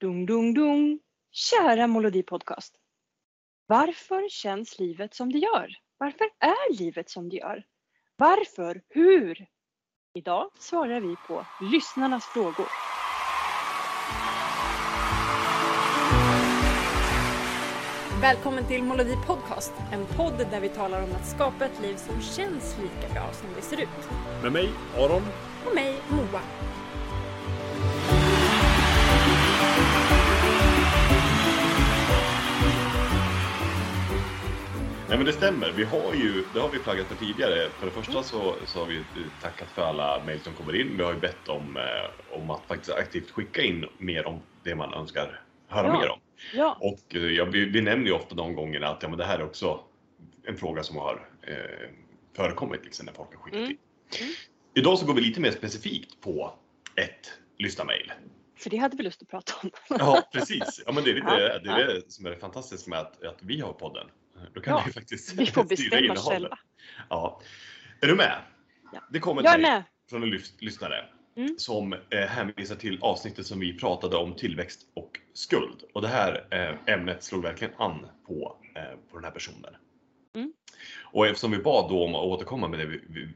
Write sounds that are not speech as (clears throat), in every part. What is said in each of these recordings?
Dung, dung, dung. Kära Molodi Podcast. Varför känns livet som det gör? Varför är livet som det gör? Varför? Hur? Idag svarar vi på lyssnarnas frågor. Välkommen till Molodi Podcast, en podd där vi talar om att skapa ett liv som känns lika bra som det ser ut. Med mig, Aron. Och mig, Moa. Nej men det stämmer. Vi har ju, det har vi flaggat för tidigare. För det första så, så har vi tackat för alla mejl som kommer in. Vi har ju bett om, eh, om att faktiskt aktivt skicka in mer om det man önskar höra Ja. mer om. Ja, Och eh, ja, vi, vi nämner ju ofta de gångerna att ja, men det här är också en fråga som har eh, förekommit liksom, när folk har skickat Mm. in. Mm. Idag så går vi lite mer specifikt på ett lyssnarmail. för det hade vi lust att prata om. Ja, precis. Ja, men det är, lite, (laughs) Ja, det, är det som är det fantastiska med att, att vi har podden. Då kan Ja, vi faktiskt Vi får (laughs) bestämma innehållet. själva. Ja. Är du med? Ja. Det kommer Jag är ett med. från en lys- lyssnare Mm. som eh, hänvisar till avsnittet som vi pratade om tillväxt och skuld. Och det här eh, ämnet slog verkligen an på, eh, på den här personen. Mm. Och eftersom vi bad då om att återkomma med det vi, vi,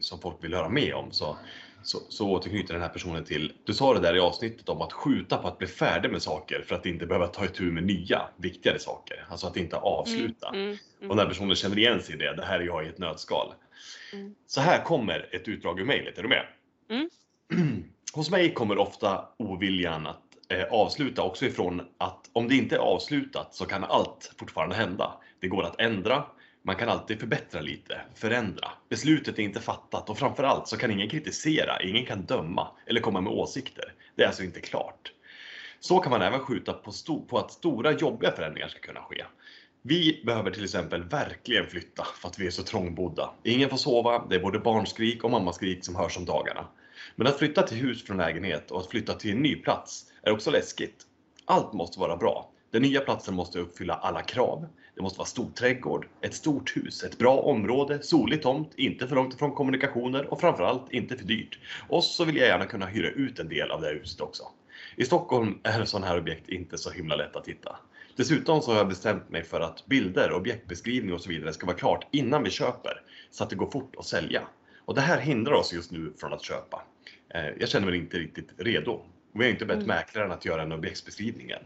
som folk vill höra med om så, så, så återknyter den här personen till, du sa det där i avsnittet om att skjuta på att bli färdig med saker för att inte behöva ta itu med nya, viktigare saker. Alltså att inte avsluta. Mm, mm, mm. Och den här personen känner igen sig i det. Det här är jag i ett nötskal. Mm. Så här kommer ett utdrag ur mejlet. Är du med? Mm. (clears throat) Hos mig kommer ofta oviljan att eh, avsluta också ifrån att om det inte är avslutat så kan allt fortfarande hända. Det går att ändra. Man kan alltid förbättra lite, förändra. Beslutet är inte fattat och framförallt så kan ingen kritisera, ingen kan döma eller komma med åsikter. Det är alltså inte klart. Så kan man även skjuta på, på att stora jobbiga förändringar ska kunna ske. Vi behöver till exempel verkligen flytta för att vi är så trångbodda. Ingen får sova, det är både barnskrik och mammaskrik som hörs om dagarna. Men att flytta till hus från lägenhet och att flytta till en ny plats är också läskigt. Allt måste vara bra. Den nya platsen måste uppfylla alla krav. Det måste vara stor trädgård, ett stort hus, ett bra område, solig tomt, inte för långt ifrån kommunikationer och framförallt inte för dyrt. Och så vill jag gärna kunna hyra ut en del av det här huset också. I Stockholm är sådana här objekt inte så himla lätt att hitta. Dessutom så har jag bestämt mig för att bilder, objektbeskrivning och så vidare ska vara klart innan vi köper så att det går fort att sälja. Och det här hindrar oss just nu från att köpa. Eh, Jag känner mig inte riktigt redo. Vi har inte bett Mm. mäklaren att göra en objektsbeskrivning än.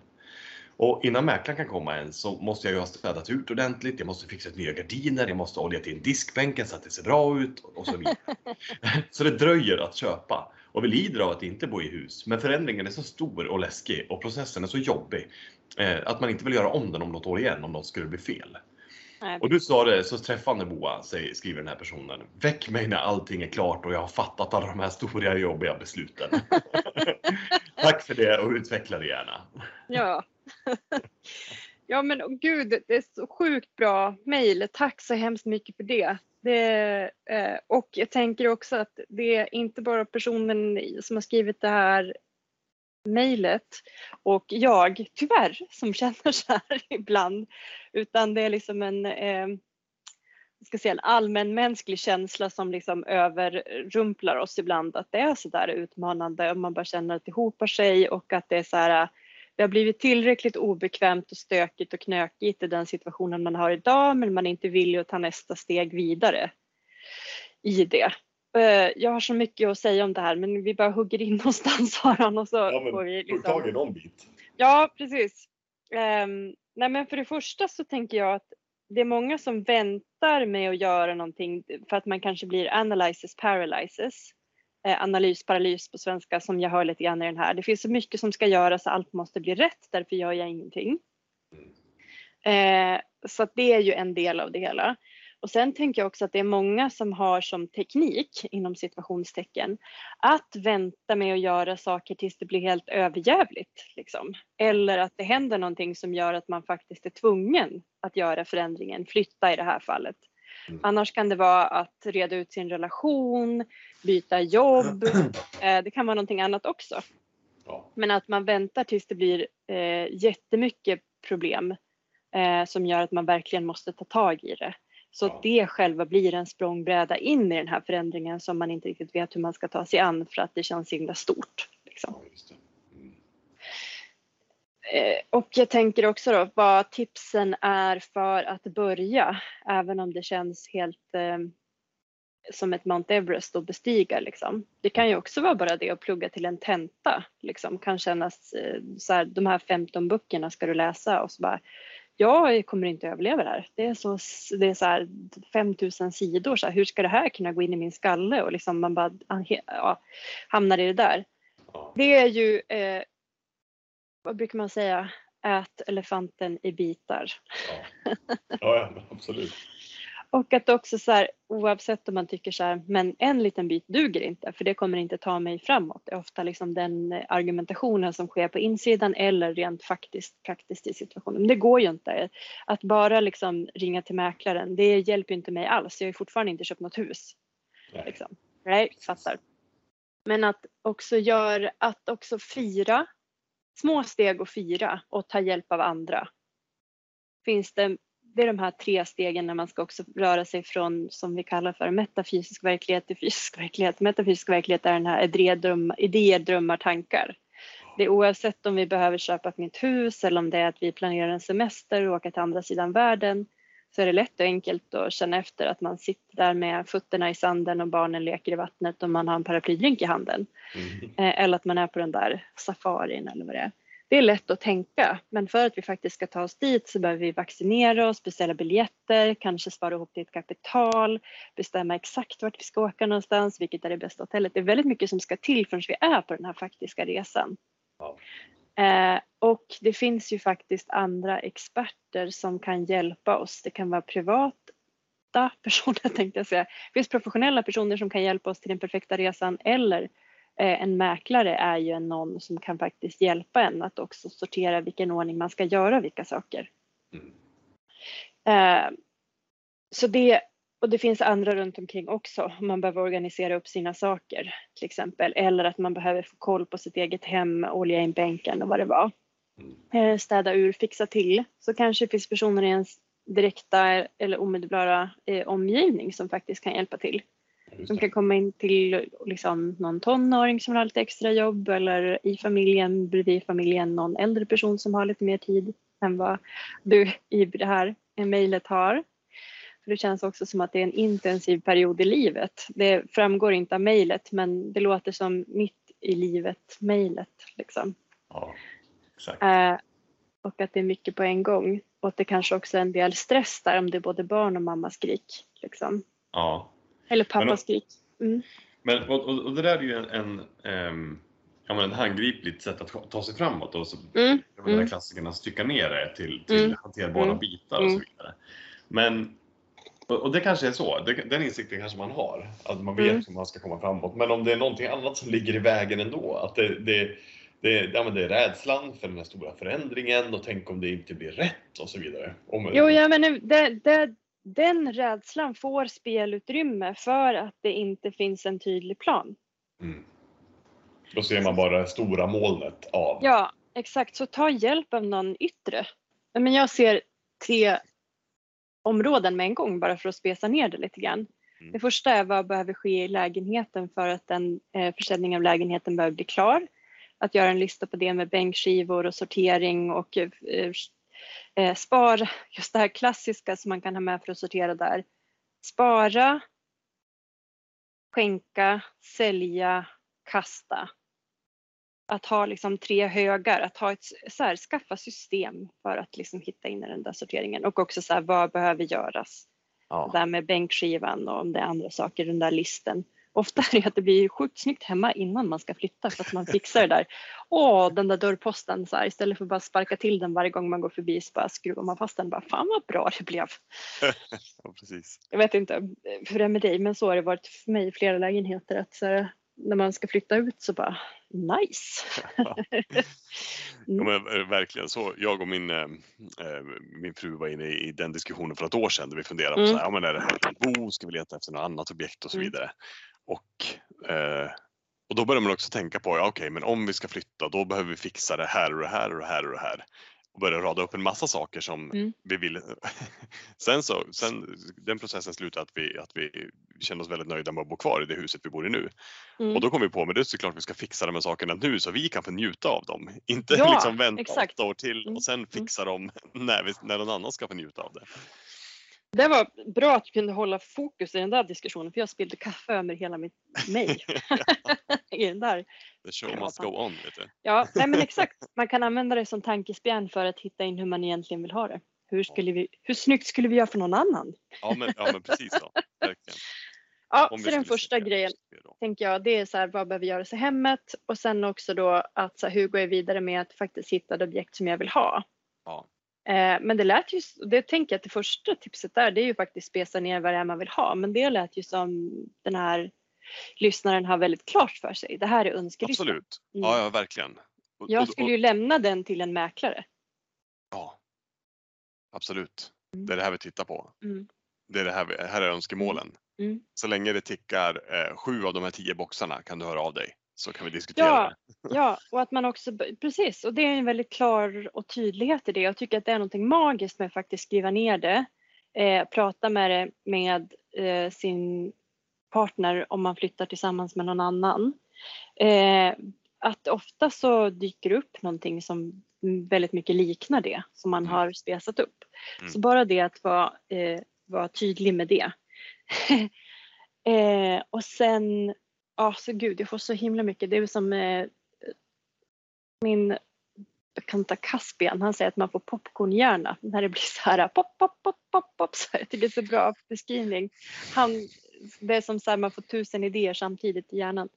Och innan mäklaren kan komma än så måste jag ju ha städat ut ordentligt, jag måste fixa nya gardiner, jag måste olja till diskbänken så att det ser bra ut och så vidare. (laughs) så det dröjer att köpa. Och vi lider av att inte bo i hus. Men förändringen är så stor och läskig och processen är så jobbig eh, att man inte vill göra om den om något år igen om något skulle bli fel. Nej, Och du sa det så träffande säger- skriver den här personen. Väck mig när allting är klart och jag har fattat alla de här stora jobbiga besluten. (laughs) Tack för det och utveckla det gärna. Ja. (laughs) ja men oh, gud, det är så sjukt bra mejl. Tack så hemskt mycket för det. det eh, och jag tänker också att det är inte bara personen som har skrivit det här mejlet och jag, tyvärr, som känner så här (laughs) ibland. Utan det är liksom en, eh, ska säga, en allmänmänsklig känsla som liksom överrumplar oss ibland. Att det är så där utmanande och man bara känner att det hopar sig och att det är så här det har blivit tillräckligt obekvämt och stökigt och knökigt i den situationen man har idag men man är inte villig att ta nästa steg vidare i det. Eh, Jag har så mycket att säga om det här men vi bara hugger in (laughs) någonstans Aron och så får vi liksom... någon bit. Ja, precis. Um, nej, men för det första så tänker jag att det är många som väntar med att göra någonting för att man kanske blir analysis paralysis. Eh, analysparalys på svenska som jag hör lite grann i den här. Det finns så mycket som ska göras, allt måste bli rätt, därför gör jag ingenting. Eh, så att det är ju en del av det hela. Och sen tänker jag också att det är många som har som teknik, inom situationstecken, att vänta med att göra saker tills det blir helt överjävligt. Liksom. Eller att det händer någonting som gör att man faktiskt är tvungen att göra förändringen, flytta i det här fallet. Mm. Annars kan det vara att reda ut sin relation, byta jobb, (clears throat) eh, det kan vara någonting annat också. Ja. Men att man väntar tills det blir eh, jättemycket problem eh, som gör att man verkligen måste ta tag i det. Så Ja. att det själva blir en språngbräda in i den här förändringen som man inte riktigt vet hur man ska ta sig an för att det känns himla stort. Liksom. Ja, just det. Mm. Eh, och jag tänker också då vad tipsen är för att börja, även om det känns helt eh, som ett Mount Everest att bestiga. Liksom. Det kan ju också vara bara det att plugga till en tenta. Liksom. Kan kännas eh, så här, de här 15 böckerna ska du läsa och så bara jag kommer inte överleva det här. Det är så, det är så här 5000 sidor. Så här, hur ska det här kunna gå in i min skalle? Och liksom man bara ja, hamnar i det där. Det är ju, eh, vad brukar man säga, ät elefanten i bitar. Ja, ja absolut. (laughs) Och att också så här, oavsett om man tycker så här, men en liten bit duger inte för det kommer inte ta mig framåt. Det är ofta liksom den argumentationen som sker på insidan eller rent faktiskt praktiskt i situationen. Men det går ju inte. Att bara liksom ringa till mäklaren, det hjälper inte mig alls. Jag har fortfarande inte köpt något hus. Nej, liksom. Nej fattar. Men att också göra, att också fira små steg och fira och ta hjälp av andra. Finns det det är de här tre stegen när man ska också röra sig från, som vi kallar för metafysisk verklighet till fysisk verklighet. Metafysisk verklighet är den här idéer, drömmar, tankar. Det är oavsett om vi behöver köpa ett nytt hus eller om det är att vi planerar en semester och åka till andra sidan världen så är det lätt och enkelt att känna efter att man sitter där med fötterna i sanden och barnen leker i vattnet och man har en paraplydrink i handen. Mm. Eh, eller att man är på den där safarin eller vad det är det är lätt att tänka, men för att vi faktiskt ska ta oss dit så behöver vi vaccinera oss, beställa biljetter, kanske spara ihop till ett kapital, bestämma exakt vart vi ska åka någonstans, vilket är det bästa hotellet. Det är väldigt mycket som ska till förrän vi är på den här faktiska resan. Ja. Eh, och det finns ju faktiskt andra experter som kan hjälpa oss. Det kan vara privata (laughs) personer tänkte jag säga. Det finns professionella personer som kan hjälpa oss till den perfekta resan eller Eh, en mäklare är ju någon som kan faktiskt hjälpa en att också sortera vilken ordning man ska göra vilka saker. Mm. Eh, så det, och det finns andra runt omkring också. Man behöver organisera upp sina saker till exempel. Eller att man behöver få koll på sitt eget hem, olja in bänken och vad det var. Mm. Eh, städa ur, fixa till. Så kanske det finns personer i ens direkta eller omedelbara omgivning som faktiskt kan hjälpa till. Som kan komma in till liksom, någon tonåring som har lite extra jobb eller i familjen, bredvid familjen, någon äldre person som har lite mer tid än vad du i det här mejlet har. För det känns också som att det är en intensiv period i livet. Det framgår inte av mejlet men det låter som mitt i livet mejlet. Liksom. Ja, exakt. Eh, och att det är mycket på en gång. Och att det kanske också är en del stress där om det är både barn och mammaskrik. Liksom. Ja, eller pappaskrik. Mm. Men, och, och, det där är ju en, en um, ja, men ett handgripligt sätt att ta sig framåt. Och så, mm. Här mm. klassikerna stycka ner det till, till mm. hanterbara mm. bitar och så mm. vidare. Men, och, det kanske är så, den insikten kanske man har, att man vet mm. hur man ska komma framåt. Men om det är någonting annat som ligger i vägen ändå, att det, det det, ja, det är rädslan för den här stora förändringen och tänk om det inte blir rätt och så vidare. Om, jo, ja, men det, det, den rädslan får spelutrymme för att det inte finns en tydlig plan. Mm. Då ser man bara det stora molnet av. Ja, exakt. Så ta hjälp av någon yttre. Men jag ser tre områden med en gång bara för att spesa ner det lite grann. Mm. Det första är vad behöver ske i lägenheten för att en eh, försäljning av lägenheten behöver bli klar. Att göra en lista på det med bänkskivor och sortering och eh, Eh, spara, just det här klassiska som man kan ha med för att sortera där. Spara, skänka, sälja, kasta. Att ha liksom tre högar, att ha ett, så här, skaffa system för att liksom hitta in i den där sorteringen och också så här, vad behöver göras. Ja. Det där med bänkskivan och om det är andra saker den där listen ofta är det att det blir sjukt snyggt hemma innan man ska flytta så att man fixar det där. Åh, den där dörrposten så här, istället för att bara sparka till den varje gång man går förbi så bara skruvar man fast den. Bara, Fan vad bra det blev. (laughs) ja, precis. Jag vet inte hur det är med dig men så har det varit för mig i flera lägenheter att här, när man ska flytta ut så bara nice. (laughs) ja. (laughs) ja men, eh, verkligen så. Jag och min, äh, min fru var inne i den diskussionen för ett år sedan där vi funderade på mm. så här, ja, men är det här en bo, ska vi leta efter något annat objekt och så mm. vidare. Och, eh, och då börjar man också tänka på, ja, okej, okay, men om vi ska flytta då behöver vi fixa det här och det här och det här och det här. Och började rada upp en massa saker som Mm. vi ville. (laughs) sen så, sen den processen slutade att vi, att vi kände oss väldigt nöjda med att bo kvar i det huset vi bor i nu. Mm. Och då kom vi på, men det är såklart vi ska fixa de här sakerna nu så vi kan få njuta av dem. (laughs) Inte Ja, liksom vänta exakt. åtta år till Mm. och sen fixa dem (laughs) när, vi, när någon annan ska få njuta av det. Det var bra att du kunde hålla fokus i den där diskussionen för jag spillde kaffe över hela mitt mig. I den där. The show must go on. Vet du. Ja, nej men (laughs) exakt. Man kan använda det som tankespjärn för att hitta in hur man egentligen vill ha det. Hur, skulle vi, hur snyggt skulle vi göra för någon annan? Ja, men, ja, men precis så. Verkligen. (laughs) Ja, Om så den första grejen tänker jag, det är så här, vad behöver göras i hemmet? Och sen också då att så här, hur går jag vidare med att faktiskt hitta det objekt som jag vill ha? Ja. Eh, men det lät ju, det tänker jag att det första tipset där, det är ju faktiskt spesa ner vad det är man vill ha. Men det lät ju som den här lyssnaren har väldigt klart för sig. Det här är önskelistan. Absolut. Mm. Ja, ja, verkligen. Och- Jag och- skulle och- ju lämna den till en mäklare. Ja, absolut. Mm. Det är det här vi tittar på. Mm. Det är det här, vi, här är önskemålen. Mm. Så länge det tickar eh, sju av de här tio boxarna kan du höra av dig så kan vi diskutera Ja, det. (laughs) ja, och att man också, precis, och det är en väldigt klar och tydlighet i det. Jag tycker att det är någonting magiskt med att faktiskt skriva ner det, eh, prata med det med eh, sin partner om man flyttar tillsammans med någon annan. Eh, att ofta så dyker det upp någonting som väldigt mycket liknar det som man Mm. har spesat upp. Mm. Så bara det att vara, eh, vara tydlig med det. (laughs) eh, och sen Ja, så gud, jag får så himla mycket. Det är som eh, min bekanta Caspian, han säger att man får popcornhjärna när det blir så här pop, pop, pop, pop, pop. Så jag tycker det är så bra beskrivning. Han, det är som så här man får tusen idéer samtidigt i hjärnan.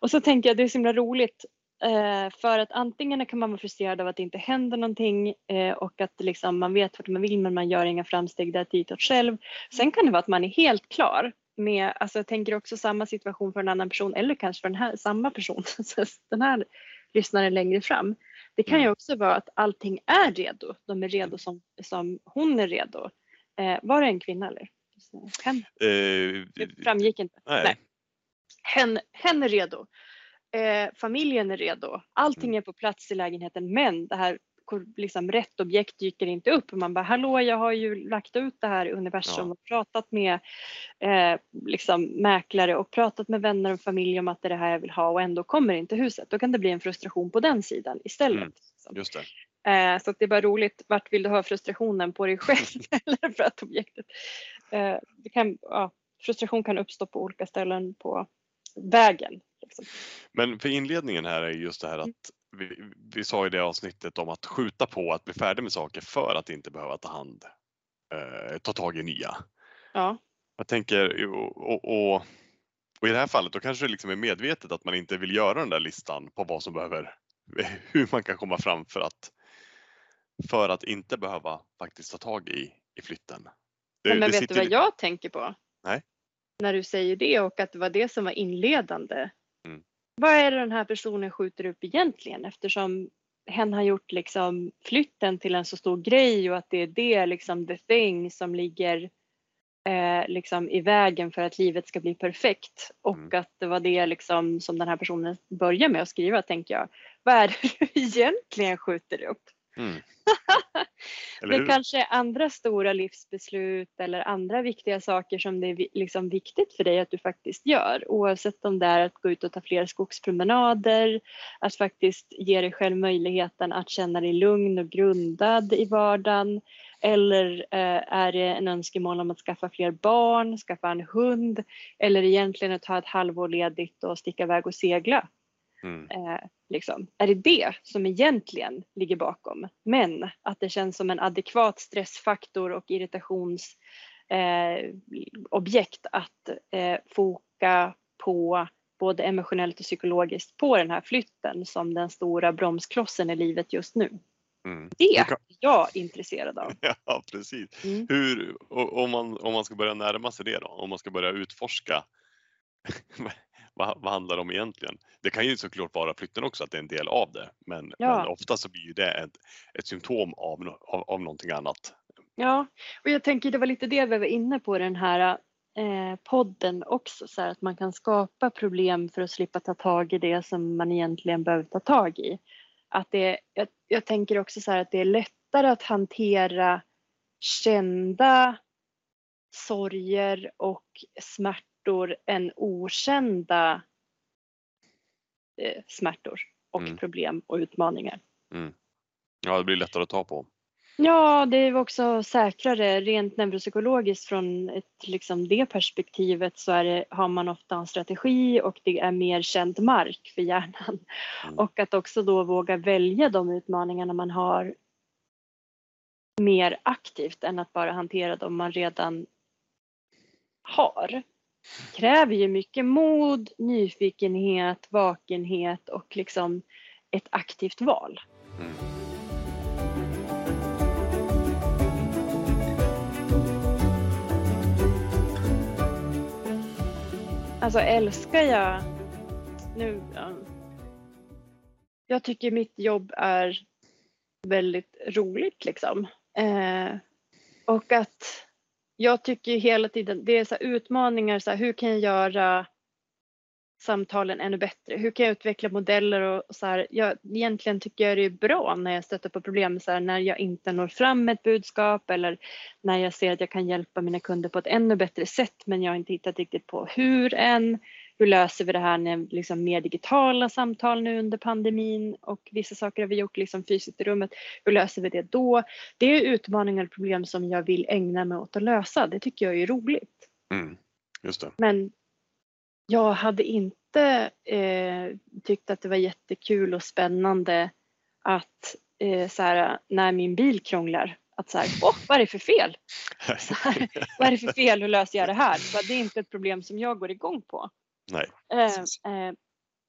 Och så tänker jag det är så himla roligt eh, för att antingen kan man vara frustrerad av att det inte händer någonting eh, och att liksom man vet vart man vill men man gör inga framsteg där ditåt själv. Sen kan det vara att man är helt klar med, alltså jag tänker också samma situation för en annan person eller kanske för den här, samma person, (laughs) den här lyssnaren längre fram. Det kan ju Mm. också vara att allting är redo, de är redo som, som hon är redo. Eh, var det en kvinna eller? Hen, Eh, det framgick inte. nej. Nej. Hen, hen är redo. Eh, familjen är redo. Allting Mm. är på plats i lägenheten men det här liksom, rätt objekt dyker inte upp. Och man bara hallå jag har ju lagt ut det här i universum Ja. och pratat med eh, liksom, mäklare och pratat med vänner och familj om att det är det här jag vill ha och ändå kommer inte huset. Då kan det bli en frustration på den sidan istället. Mm. liksom. Just det. Eh, så det är bara roligt, vart vill du ha frustrationen på dig själv (laughs) eller för att objektet? Eh, det kan, ja, frustration kan uppstå på olika ställen på vägen. Liksom. Men för inledningen här är just det här att vi, vi sa i det avsnittet om att skjuta på att bli färdig med saker för att inte behöva ta hand, eh, ta tag i nya. Ja, Jag tänker och, och, och, och i det här fallet då kanske det liksom är medvetet att man inte vill göra den där listan på vad som behöver, (laughs) hur man kan komma fram för att för att inte behöva faktiskt ta tag i, i flytten. Det- men, det vet du vad jag tänker på? Nej. När du säger det och att det var det som var inledande. Mm. Vad är det den här personen skjuter upp egentligen eftersom hen har gjort liksom flytten till en så stor grej och att det är det liksom the thing som ligger eh, liksom i vägen för att livet ska bli perfekt och Mm. att det var det liksom som den här personen börjar med att skriva tänker jag. Vad är det du (laughs) egentligen skjuter upp? Mm. (laughs) Hur? kanske är andra stora livsbeslut eller andra viktiga saker som det är liksom viktigt för dig att du faktiskt gör. Oavsett om det är att gå ut och ta fler skogspromenader, att faktiskt ge dig själv möjligheten att känna dig lugn och grundad i vardagen. Eller eh, är det en önskemål om att skaffa fler barn, skaffa en hund eller egentligen att ta ett halvår ledigt och sticka iväg och segla. Mm. Eh, liksom. Är det det som egentligen ligger bakom? Men att det känns som en adekvat stressfaktor och irritationsobjekt eh, att eh, foka på både emotionellt och psykologiskt på den här flytten som den stora bromsklossen i livet just nu. Mm. Det är jag intresserad av. (laughs) Ja, precis. Mm. Hur, om, man, om man ska börja närma sig det då, om man ska börja utforska (laughs) vad, vad handlar det om egentligen? Det kan ju såklart vara flytten också, att det är en del av det, men, Ja. men ofta så blir det ett, ett symptom av, av, av någonting annat. Ja, och jag tänker det var lite det vi var inne på den här eh, podden också, så här, att man kan skapa problem för att slippa ta tag i det som man egentligen behöver ta tag i. att det, jag, jag tänker också så här att det är lättare att hantera kända sorger och smärtor än okända eh, smärtor och Mm. problem och utmaningar. Ja, det blir lättare att ta på. Ja, det är också säkrare rent neuropsykologiskt från ett, liksom det perspektivet så det, har man ofta en strategi och det är mer känd mark för hjärnan. Mm. Och att också då våga välja de utmaningarna man har mer aktivt än att bara hantera dem man redan har. Kräver ju mycket mod, nyfikenhet, vakenhet och liksom ett aktivt val. Mm. Alltså älskar jag nu. Jag tycker mitt jobb är väldigt roligt liksom. Eh, och att jag tycker hela tiden, det är så här utmaningar, så här, hur kan jag göra samtalen ännu bättre? Hur kan jag utveckla modeller och, och så här, jag, egentligen tycker jag det är bra när jag stöter på problem så här, när jag inte når fram med ett budskap eller när jag ser att jag kan hjälpa mina kunder på ett ännu bättre sätt men jag har inte hittat riktigt på hur än. Hur löser vi det här med liksom mer digitala samtal nu under pandemin och vissa saker har vi gjort liksom fysiskt i rummet. Hur löser vi det då? Det är utmaningar och problem som jag vill ägna mig åt att lösa. Det tycker jag är roligt. Mm. Just det. Men jag hade inte eh, tyckt att det var jättekul och spännande att eh, så här, när min bil krånglar att så här, åh, vad är det för fel? (laughs) Här, vad är det för fel? Hur löser jag det här? Det är inte ett problem som jag går igång på. Nej. Eh, eh,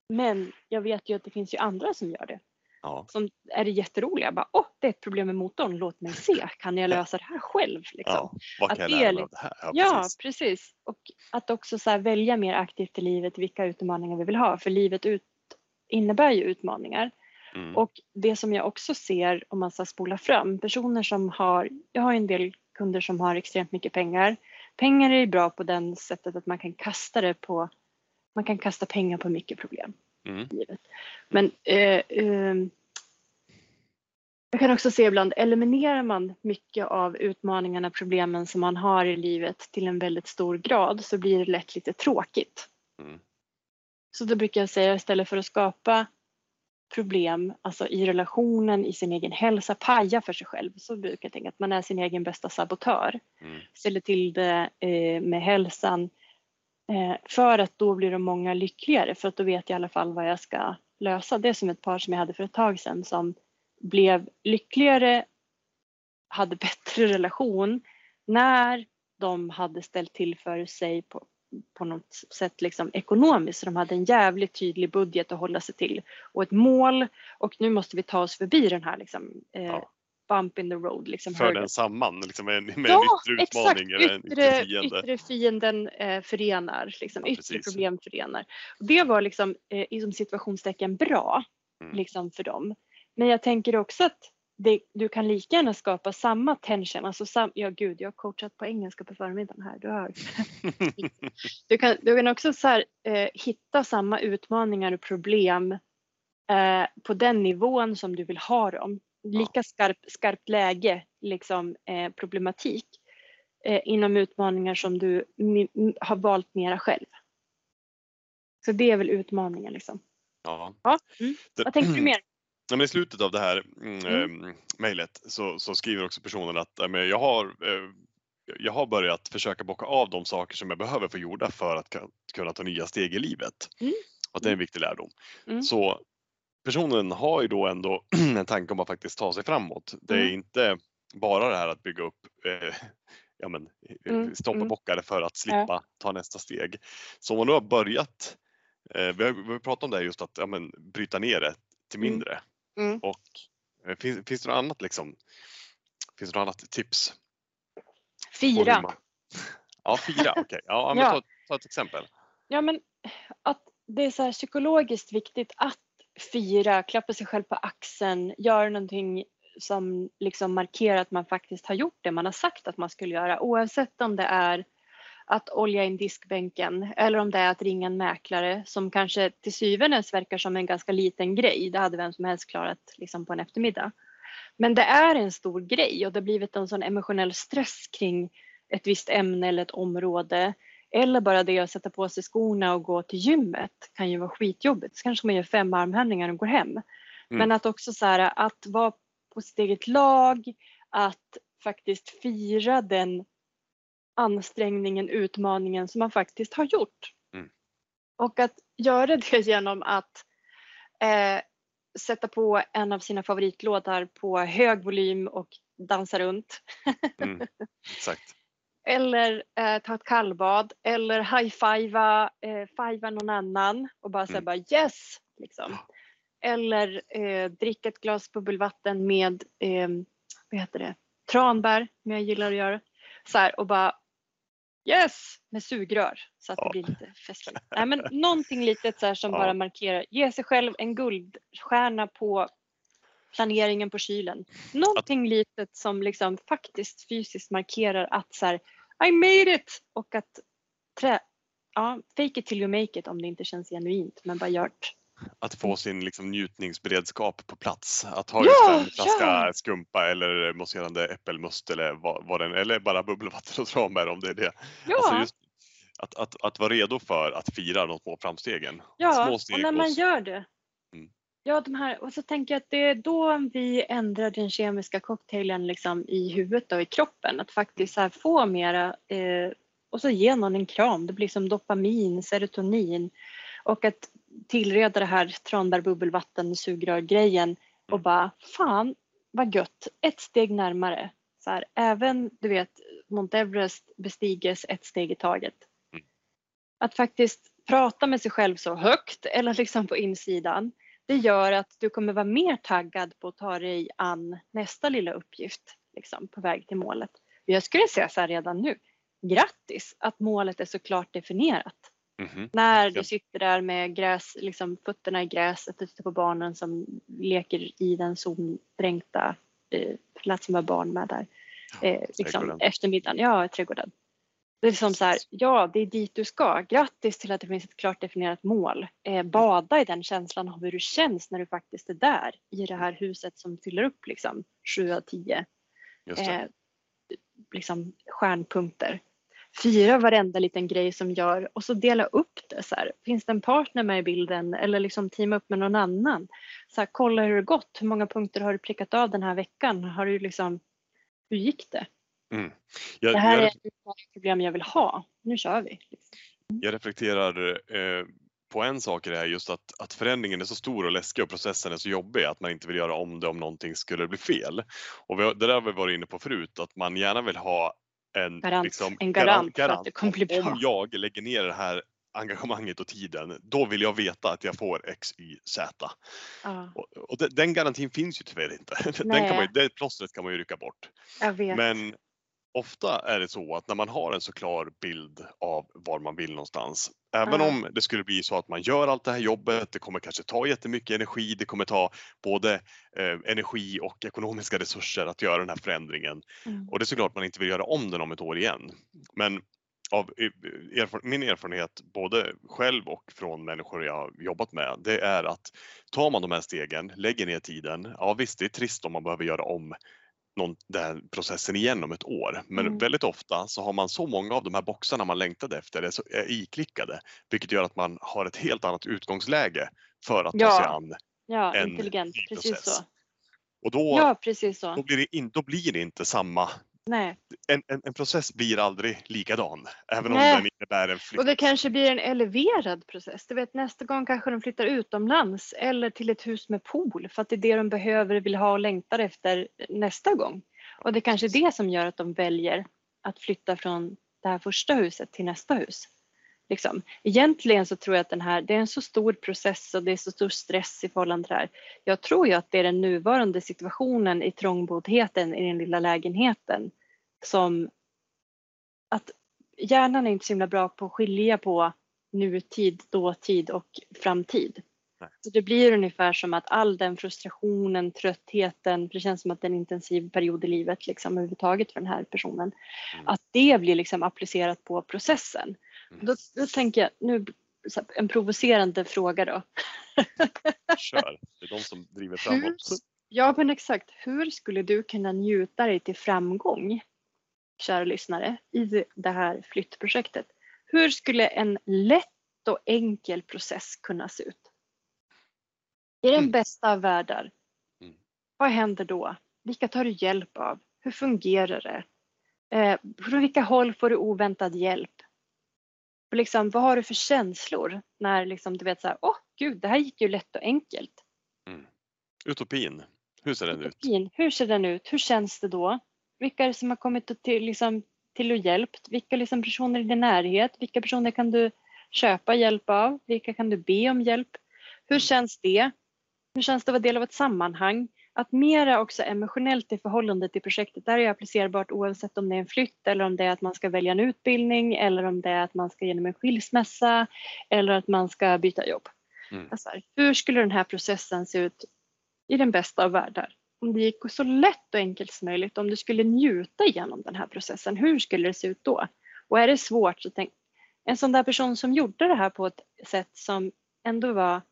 men jag vet ju att det finns ju andra som gör det. Ja. Som är det jätteroliga. Bara, åh, det är ett problem med motorn. Låt mig se. Kan jag (laughs) lösa det här själv? Liksom. ja. Vad Att kan jag det är lära mig av det här? Ja, Ja, precis. precis. Och att också så välja mer aktivt i livet vilka utmaningar vi vill ha. För livet ut, innebär ju utmaningar. Mm. Och det som jag också ser om man ska spola fram, personer som har, jag har en del kunder som har extremt mycket pengar. Pengar är bra på den sättet att man kan kasta det på, man kan kasta pengar på mycket problem Mm. i livet. Men eh, eh, jag kan också se ibland, eliminerar man mycket av utmaningarna, problemen som man har i livet till en väldigt stor grad så blir det lätt lite tråkigt. Mm. Så då brukar jag säga istället för att skapa problem, alltså i relationen, i sin egen hälsa, paja för sig själv, så brukar jag tänka att man är sin egen bästa sabotör. Mm. Ställer till det eh, med hälsan Eh, för att då blir de många lyckligare för att då vet jag i alla fall vad jag ska lösa. Det är som ett par som jag hade för ett tag sedan som blev lyckligare, hade (laughs) bättre relation när de hade ställt till för sig på, på något sätt liksom ekonomiskt. Så de hade en jävligt tydlig budget att hålla sig till och ett mål och nu måste vi ta oss förbi den här liksom, eh, Ja bump in the road. Liksom, För den samman liksom med, med Ja, en yttre exakt. utmaning eller en yttre Yttre, fiende. yttre fienden eh, förenar, liksom. Ja, yttre problem förenar. Det var liksom eh, inom situationstecken bra Mm. liksom för dem. Men jag tänker också att det, du kan lika gärna skapa samma tension, alltså sam, ja gud jag har coachat på engelska på förmiddagen här, du hör. (laughs) Du kan, du kan också så här, eh, hitta samma utmaningar och problem eh, på den nivån som du vill ha dem. Lika skarp, skarpt läge, liksom eh, problematik eh, inom utmaningar som du har valt mera själv. Så det är väl utmaningen liksom. ja. Ja. Mm. Det- Vad tänkte du mer? (clears throat) Ja, men I slutet av det här mm, Mm. eh, mejlet så, så skriver också personen att men jag, har, eh, jag har börjat försöka bocka av de saker som jag behöver få gjorda för att kunna ta nya steg i livet. Mm. Att det är en viktig lärdom. Mm. Så personen har ju då ändå (clears throat) en tanke om att faktiskt ta sig framåt. Det är Mm. inte bara det här att bygga upp eh, (laughs) ja, men, eh, Mm, stoppabockare för att slippa ta nästa steg. Så om man då har börjat, eh, vi, har, vi har pratat om det här just att ja, men, bryta ner det till Mm. mindre. Mm. Och eh, finns, finns det något annat liksom? Finns det något annat tips? Fyra. man- (laughs) Ja, fyra, okej. Ja, men Ja. Ta, ta ett exempel. Ja men att det är så här psykologiskt viktigt att fira, klappa sig själv på axeln, göra någonting som liksom markerar att man faktiskt har gjort det man har sagt att man skulle göra oavsett om det är att olja in diskbänken eller om det är att ringa en mäklare som kanske till syvende verkar som en ganska liten grej. Det hade vem som helst klarat liksom på en eftermiddag. Men det är en stor grej och det har blivit en sån emotionell stress kring ett visst ämne eller ett område. Eller bara det att sätta på sig skorna och gå till gymmet kan ju vara skitjobbigt. Så kanske man gör fem armhävningar och går hem. Mm. Men att också så här, att vara på sitt eget lag, att faktiskt fira den ansträngningen, utmaningen som man faktiskt har gjort. Mm. Och att göra det (laughs) genom att eh, sätta på en av sina favoritlåtar på hög volym och dansa runt. (laughs) Mm, exakt. Eller eh, ta ett kallbad eller high-fivea eh, fivea någon annan och bara säga mm. bara yes! Liksom. Eller eh, dricka ett glas bubbelvatten med eh, vad heter det? tranbär, som jag gillar att göra. Så här, och bara yes med sugrör så att det blir lite festligt. Nej, men någonting litet så här som (laughs) bara markerar, ge sig själv en guldstjärna på planeringen på kylen. Någonting litet som liksom faktiskt fysiskt markerar att så här, I made it och att trä, ja, fake it till you make it om det inte känns genuint men bara gjort att få sin liksom, njutningsberedskap på plats. Att ha ja, en flaska ja. skumpa eller mousserande äppelmust eller vad, vad den, eller bara bubbelvatten och tranbär om det är det. Ja. Alltså just att, att, att vara redo för att fira de små framstegen. Ja, små och när man gör det. Ja, de här, och så tänker jag att det är då vi ändrar den kemiska cocktailen liksom i huvudet och i kroppen. Att faktiskt här få mera eh, och så ge någon en kram. Det blir som dopamin, serotonin och att tillreda det här tranbär bubbelvatten sugrör-grejen och mm. bara fan vad gött, ett steg närmare. Så här, även du vet Mount Everest bestiges ett steg i taget. Mm. Att faktiskt prata med sig själv så högt eller liksom på insidan det gör att du kommer vara mer taggad på att ta dig an nästa lilla uppgift liksom, på väg till målet. Jag skulle säga så här redan nu, grattis att målet är så klart definierat. Mm-hmm. När du sitter där med gräs, liksom fötterna i gräset och tittar på barnen som leker i den soldränkta, eh, lät som var barn med där, eh, liksom, eftermiddagen, ja trädgården. Det är som så här, ja det är dit du ska. Grattis till att det finns ett klart definierat mål. Eh, bada i den känslan av hur du känns när du faktiskt är där i det här huset som fyller upp liksom 7 av 10 eh, liksom stjärnpunkter fira varenda liten grej som gör och så dela upp det. Så här. Finns det en partner med i bilden eller liksom teama upp med någon annan? Så här, kolla hur det gått. Hur många punkter har du prickat av den här veckan? Har du liksom, hur gick det? Mm. Jag, det här jag, är ett problem jag vill ha. Nu kör vi. Jag reflekterar eh, på en sak i det här just att, att förändringen är så stor och läskig och processen är så jobbig att man inte vill göra om det om någonting skulle bli fel. Och vi, det där har vi varit inne på förut, att man gärna vill ha en, garant, liksom, en garant, garant, att det kommer bli bra. Om jag lägger ner det här engagemanget och tiden, då vill jag veta att jag får X, Y, Z. Ah. Och, och det, den garantin finns ju tyvärr inte. (laughs) Den kan man, det plåstret kan man ju rycka bort. Men ofta är det så att när man har en så klar bild av var man vill någonstans, även mm. om det skulle bli så att man gör allt det här jobbet, det kommer kanske ta jättemycket energi, det kommer ta både eh, energi och ekonomiska resurser att göra den här förändringen. Mm. Och det är såklart man inte vill göra om den om ett år igen. Men av erfar min erfarenhet, både själv och från människor jag har jobbat med, det är att tar man de här stegen, lägger ner tiden, ja visst det är trist om man behöver göra om någon, den processen igen om ett år. Men mm. väldigt ofta så har man så många av de här boxarna man längtade efter är, är iklickade, vilket gör att man har ett helt annat utgångsläge för att ja. ta sig an ja, en intelligent. Precis process. Så. Och då, ja, precis så. Då, blir det in, då blir det inte samma Nej. En, en, en, process blir aldrig likadan, även Nej. om den innebär en flytt. Och det kanske blir en eleverad process. Du vet, nästa gång kanske de flyttar utomlands eller till ett hus med pool för att det är det de behöver, vill ha och längtar efter nästa gång. Och det kanske är det som gör att de väljer att flytta från det här första huset till nästa hus. Liksom. Egentligen så tror jag att den här, det är en så stor process och det är så stor stress i förhållande till det här. Jag tror ju att det är den nuvarande situationen i trångboddheten i den lilla lägenheten som att hjärnan är inte så himla bra på att skilja på nutid, dåtid och framtid. Nej. Så det blir ungefär som att all den frustrationen, tröttheten, för det känns som att det är en intensiv period i livet liksom överhuvudtaget för den här personen, Mm. att det blir liksom applicerat på processen. Mm. Då, då tänker jag, nu en provocerande fråga då. (laughs) Kör. Det är de som driver Hur, framåt. ja men exakt, hur skulle du kunna njuta dig till framgång, kära lyssnare, i det här flyttprojektet? Hur skulle en lätt och enkel process kunna se ut? I den Mm. bästa av världar, Mm. vad händer då? Vilka tar du hjälp av? Hur fungerar det? Eh, från vilka håll får du oväntad hjälp? Och liksom, vad har du för känslor när liksom, du vet så här, åh gud, det här gick ju lätt och enkelt. Utopin. Hur ser den ut? Utopin, hur ser den ut? Hur känns det då? Vilka är det som har kommit till, liksom, till och hjälpt? Vilka liksom, personer i din närhet? Vilka personer kan du köpa hjälp av? Vilka kan du be om hjälp? Hur känns det? Hur känns det att vara del av ett sammanhang? Att mera också emotionellt i förhållande till projektet, där är applicerbart oavsett om det är en flytt eller om det är att man ska välja en utbildning eller om det är att man ska genom en skilsmässa eller att man ska byta jobb. Mm. Alltså, hur skulle den här processen se ut i den bästa av världar? Om det gick så lätt och enkelt som möjligt, om du skulle njuta genom den här processen, hur skulle det se ut då? Och är det svårt så tänk, en sån där person som gjorde det här på ett sätt som ändå var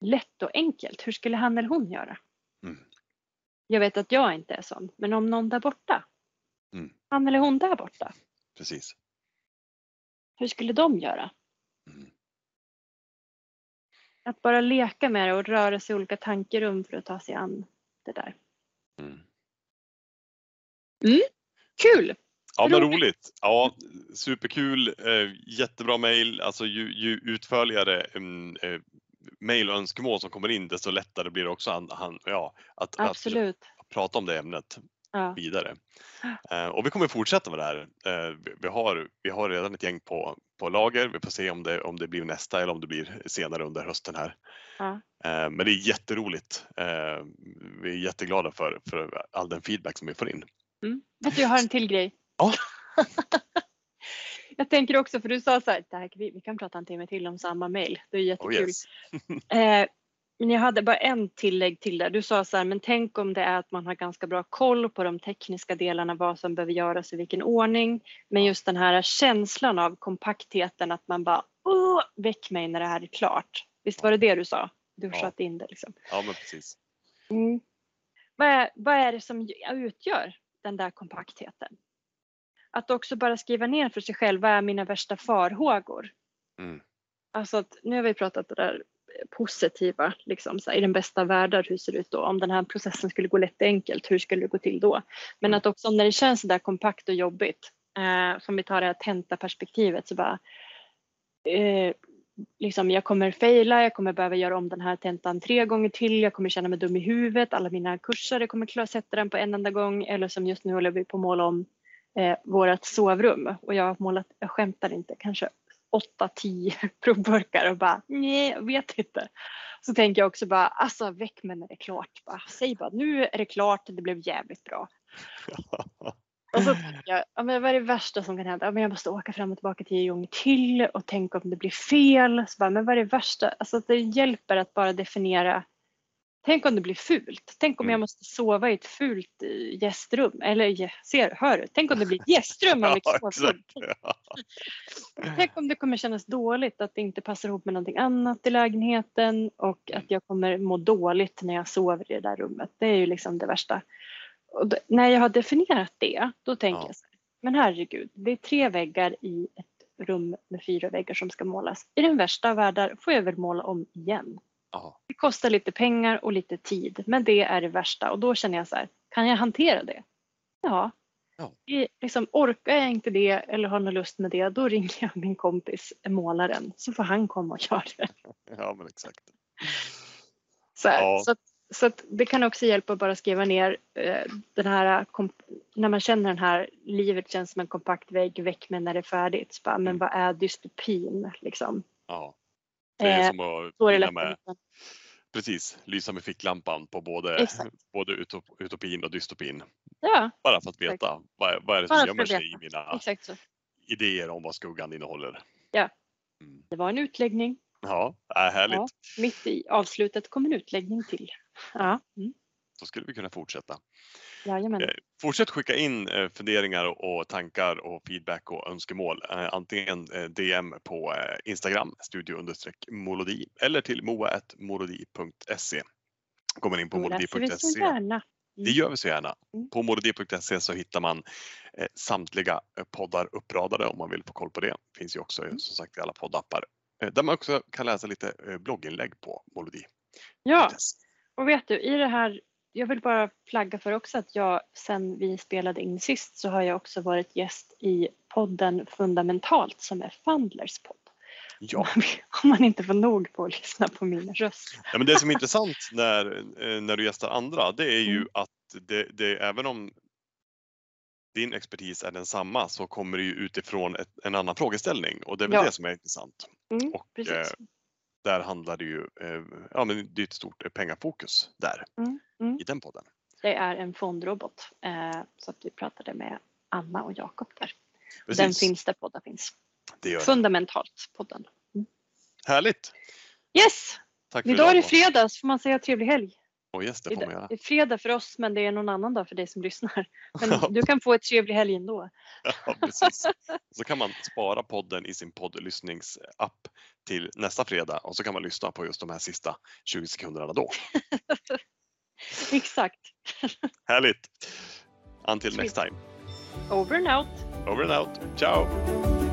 lätt och enkelt, hur skulle han eller hon göra? Mm. Jag vet att jag inte är sån, men om någon där borta, Mm. han eller hon där borta, Precis. hur skulle de göra? Mm. Att bara leka med det och röra sig i olika tankerum för att ta sig an det där. Mm. Kul! Ja men Roligt. roligt. Ja, superkul. Eh, jättebra mejl. Alltså ju, ju utförligare mm, eh, mejl och önskemål som kommer in desto lättare blir det också han, han, ja, att, att Absolut. prata om det ämnet Ja. vidare. Eh, och vi kommer fortsätta med det här. Eh, vi, vi, har, vi har redan ett gäng på, på lager. Vi får se om det, om det blir nästa eller om det blir senare under hösten här. Ja. Eh, men det är jätteroligt. Eh, vi är jätteglada för, för all den feedback som vi får in. Mm. Vet du, jag har en till grej. Ja. (laughs) jag tänker också, för du sa så här, det här, vi, vi kan prata en timme till om samma mejl. Det är Oh jättekul. yes. (laughs) Eh, men jag hade bara en tillägg till det. Du sa så här, men tänk om det är att man har ganska bra koll på de tekniska delarna, vad som behöver göras i vilken ordning. Men just den här känslan av kompaktheten, att man bara, åh, väck mig när det här är klart. Visst var det det du sa? Du Ja. sköt in det liksom. Ja men precis. Mm. Vad, är, vad är det som utgör den där kompaktheten? Att också bara skriva ner för sig själv, vad är mina värsta farhågor? Mm. Alltså att nu har vi pratat det där positiva, liksom, så här, i den bästa av världar, hur ser det ut då? Om den här processen skulle gå lätt och enkelt, hur skulle det gå till då? Men Mm. att också när det känns sådär kompakt och jobbigt, eh, som vi tar det här tentaperspektivet, så bara eh, liksom, jag kommer fejla, jag kommer behöva göra om den här tentan tre gånger till, jag kommer känna mig dum i huvudet, alla mina kurser, jag kommer sätta den på en enda gång eller som just nu håller vi på att måla om eh, vårt sovrum och jag har målat, jag skämtar inte, kanske 8-10 (laughs) provburkar och bara nej, jag vet inte. Så tänker jag också bara, alltså väck mig när det är klart. Bara, säg bara, nu är det klart, det blev jävligt bra. (laughs) Och så tänker jag, ja, men vad är det värsta som kan hända? Ja, men jag måste åka fram och tillbaka tio gånger till och tänka om det blir fel. Så bara, men vad är det värsta? Alltså det hjälper att bara definiera. Tänk om det blir fult. Tänk om Mm. jag måste sova i ett fult eh, gästrum. Eller ser, hör du? Tänk om det blir ett gästrum av (laughs) Ja, exakt. Ja. (laughs) Tänk om det kommer kännas dåligt att det inte passar ihop med någonting annat i lägenheten och att jag kommer må dåligt när jag sover i det där rummet. Det är ju liksom det värsta. Och då, när jag har definierat det, då tänker Ja. jag så här, men herregud, det är tre väggar i ett rum med fyra väggar som ska målas. I den värsta av världar får jag väl måla om igen. Ja. Det kostar lite pengar och lite tid, men det är det värsta och då känner jag så här, kan jag hantera det? Ja. Ja. I- Liksom, orkar jag inte det eller har någon lust med det, då ringer jag min kompis målaren så får han komma och göra det. ja men exakt. Så, här, Ja. så, så det kan också hjälpa att bara skriva ner eh, den här, när man känner den här, livet känns som en kompakt vägg, väck mig när det är färdigt. Bara, men Mm. vad är dystopin liksom? Ja. Det är Eh, som att är lätt med, precis, lysa med ficklampan på både, Exakt. (laughs) både utop, utopin och dystopin. Ja, Bara för att veta vad, är- vad är det som gömmer sig i mina exakt idéer om vad skuggan innehåller. Ja. Mm. Det var en utläggning Ja, äh, härligt. Ja. Mitt i avslutet kommer en utläggning till. Ja, mm. Så skulle vi kunna fortsätta. Jajamän. Eh, Fortsätt skicka in eh, funderingar och tankar och feedback och önskemål. Eh, Antingen DM på Instagram, studio-molodi eller till moa.molodi.se. Man in på molodi.se. Det gör vi så gärna. Mm. På molodi.se så hittar man samtliga poddar uppradade om man vill få koll på det. Finns ju också Mm. som sagt i alla poddappar. Där man också kan läsa lite blogginlägg på molodi. Ja, och vet du, i det här, jag vill bara flagga för också att jag sen vi spelade in sist så har jag också varit gäst i podden Fundamentalt som är Fundlers podd. Ja. Om man inte får nog på att lyssna på min röst. Ja, men det som är intressant när, eh, när du gästar andra, det är ju Mm. att det, det, även om din expertis är densamma så kommer det ju utifrån ett, en annan frågeställning och det är väl Ja. det som är intressant. Mm, Och, precis. Där handlar det ju, eh, ja men det är ett stort eh, pengafokus där Mm, mm. i den podden. Det är en fondrobot. Eh, så att vi pratade med Anna och Jakob där. Den Precis, finns där poddar finns. det. Fundamentalt podden. Härligt! Yes! Tack för Idag är det idag. fredag så får man säga trevlig helg. Och yes, det får man Det är fredag för oss men det är någon annan dag för dig som lyssnar. Men (laughs) du kan få ett trevlig helg ändå. Ja, precis. Så kan man spara podden i sin poddlyssningsapp till nästa fredag och så kan man lyssna på just de här sista 20 sekunderna då. (laughs) Exakt. Härligt! Until Sweet. next time. Over and out. Over and out. Ciao!